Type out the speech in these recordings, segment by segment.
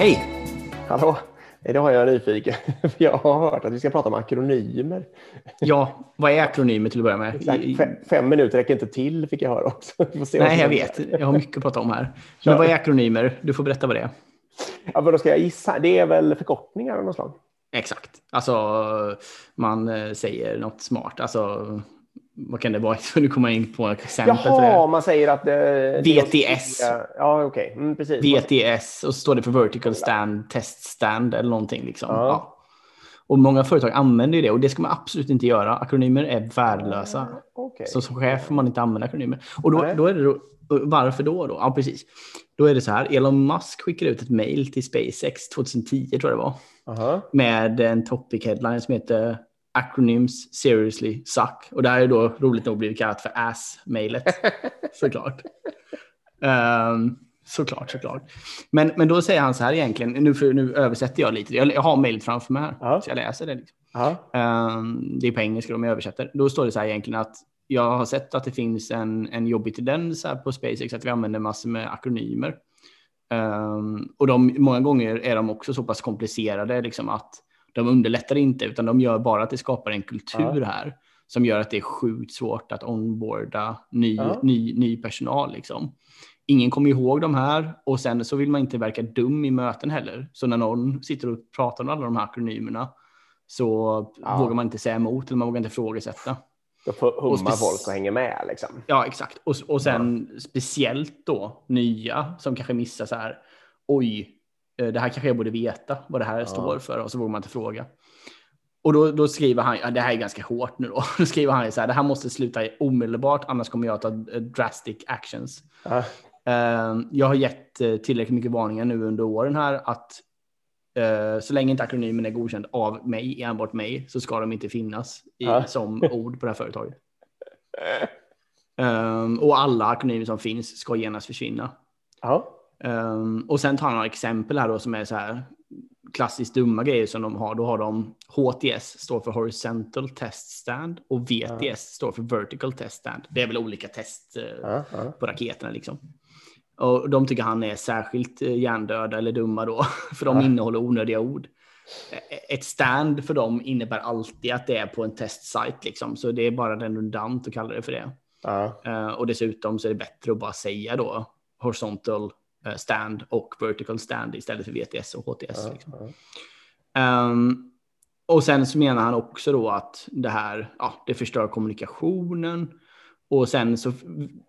Hej! Hallå! Idag är jag nyfiken, för jag har hört att vi ska prata om akronymer. Ja, vad är akronymer till att börja med? Exakt. Fem, fem minuter räcker inte till, fick jag höra också. Nej, jag vet. Jag har mycket att prata om här. Men vad är akronymer? Du får berätta vad det är. Ja, men då ska jag gissa. Det är väl förkortningar av något slag? Exakt. Alltså, man eh, säger något smart. Alltså, vad kan det vara? Nu kommer jag in på ett exempel Jaha, man säger att... Det VTS. Ja, okej. Mm, precis. VTS och så står det för Vertical Stand, Test Stand eller någonting. Liksom. Ja. Ja. Och många företag använder ju det och det ska man absolut inte göra. Akronymer är värdelösa. Okej. Så som chef får man inte använda akronymer. Och då, då är det då, varför då, då? Ja, precis. Då är det så här. Elon Musk skickade ut ett mail till SpaceX 2010 tror jag det var. Aha. Med en topic headline som heter Acronyms seriously suck. Och det här är då roligt nog blivit kallat för ass-mailet. såklart. Ehm, såklart, såklart. Men, men då säger han så här egentligen. Nu, för, nu översätter jag lite. Jag, jag har mailet framför mig här. Ja. Så jag läser det. Liksom. Ehm, det är på engelska om jag översätter. Då står det så här egentligen att jag har sett att det finns en, en jobbig tendens här på SpaceX att vi använder massor med akronymer. Ehm, och de, många gånger är de också så pass komplicerade liksom att de underlättar inte utan de gör bara att det skapar en kultur här som gör att det är sjukt svårt att onboarda ny, Ja. ny, ny personal. Liksom. Ingen kommer ihåg de här och sen så vill man inte verka dum i möten heller. Så när någon sitter och pratar om alla de här akronymerna så Ja. vågar man inte säga emot eller man vågar inte ifrågasätta. Då hummar folk och hänger med. Liksom. Ja, exakt. Och, och sen speciellt då nya som kanske missar så här. Oj, det här kanske jag borde veta vad det här står för och så vågar man inte fråga. Och då, då skriver han, ja, det här är ganska hårt nu då, då skriver han så här, det här måste sluta omedelbart annars kommer jag att ta eh, drastic actions. Ja. Eh, Jag har gett eh, tillräckligt mycket varningar nu under åren här att eh, så länge inte akronymen är godkänd av mig, enbart mig, så ska de inte finnas i, Ja. som ord på det här företaget. Ehm, och alla akronymer som finns ska genast försvinna. Ja. Ehm, och sen tar han några exempel här då som är så här klassiskt dumma grejer som de har. Då har de HTS står för Horizontal Test Stand och VTS står för Vertical Test Stand. Det är väl olika test eh, Ja. Ja. på raketerna liksom. Och de tycker han är särskilt eh, hjärndöda eller dumma då, för de Ja. innehåller onödiga ord. Eh, Ett stand för dem innebär alltid att det är på en testsite liksom, så det är bara redundant att kalla det för det. Ja. Eh, och dessutom så är det bättre att bara säga då horizontal stand och vertical stand istället för VTS och HTS. Liksom. Ja. Ehm, och sen så menar han också då att det här, ja, det förstör kommunikationen. Och sen så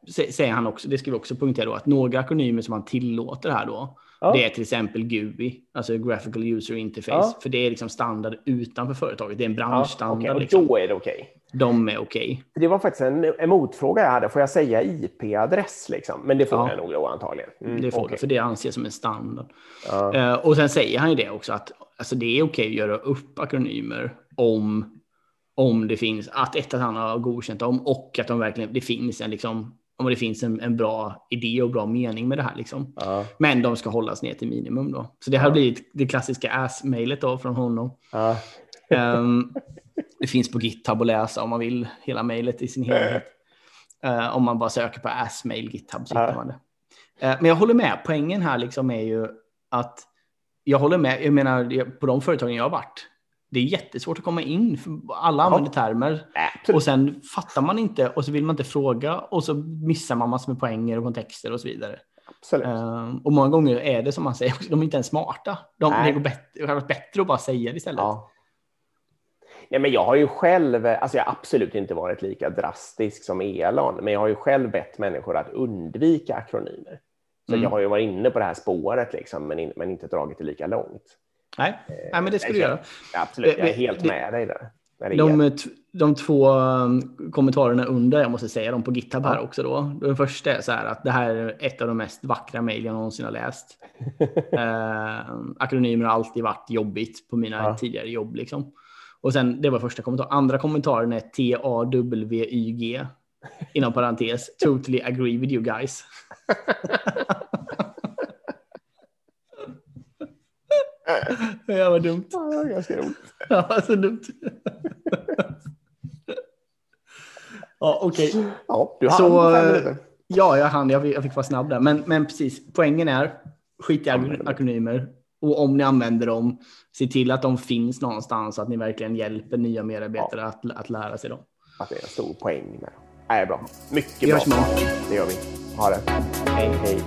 sä- säger han också, det ska vi också poängtera då, att några akronymer som han tillåter här då, Ja. det är till exempel GUI, alltså Graphical User Interface, Ja. för det är liksom standard utanför företaget, det är en Ja, branschstandard. okej. Och liksom. då är det okej. De är okej. Det var faktiskt en, en motfråga jag hade. Får jag säga IP-adress? Liksom? Men det får Ja. jag nog då antagligen. Mm, Det får okej. du, för det anses som en standard. Ja. Eh, och sen säger han ju det också att alltså, det är okej att göra upp akronymer om, om det finns att ett att han har godkänt dem och att de verkligen, det finns en liksom, om det finns en, en bra idé och bra mening med det här liksom. Ja. Men de ska hållas ner till minimum då. Så det här Ja. blir det klassiska ass-mailet då från honom. Ja. Ehm, det finns på GitHub att läsa om man vill hela mejlet i sin helhet. Eh, om man bara söker på assmail GitHub så hittar man det. Eh, men jag håller med. Poängen här liksom är ju att jag håller med. Jag menar på de företagen jag har varit. Det är jättesvårt att komma in. För alla använder termer Absolut. och sen fattar man inte och så vill man inte fråga och så missar man massor med poänger och kontexter och så vidare. Eh, och många gånger är det som man säger, de är inte ens smarta. De, Nej. det går bättre, hade varit bättre att bara säga det istället. Ja. Nej, men jag har ju själv, alltså jag har absolut inte varit lika drastisk som Elon, men jag har ju själv bett människor att undvika akronymer. Så Mm. jag har ju varit inne på det här spåret, liksom, men, in, men inte dragit det lika långt. Nej, Nej men det ska du göra. Absolut, jag är helt med dig där. De, de två um, kommentarerna under, jag måste säga dem på GitHub här också då. Den första är så här att det här är ett av de mest vackra mejl jag någonsin har läst. eh, akronymer har alltid varit jobbigt på mina Ja. tidigare jobb liksom. Och sen, det var första kommentaren. Andra kommentaren är T-A-W-Y-G. Inom parentes, totally agree with you guys. det var dumt. Ja, det ganska roligt. Ja, så dumt. ja, okej. Ja, du hann Så, på fem minuter. Ja, jag hann. Jag fick, jag fick vara snabb där. Men, men precis, poängen är skit i akronymer. Och om ni använder dem, se till att de finns någonstans så att ni verkligen hjälper nya medarbetare ja. att, att lära sig dem. Att det är en stor poäng med dem. Nej, bra. Mycket bra. Det gör vi. Ha det. Hej, hej.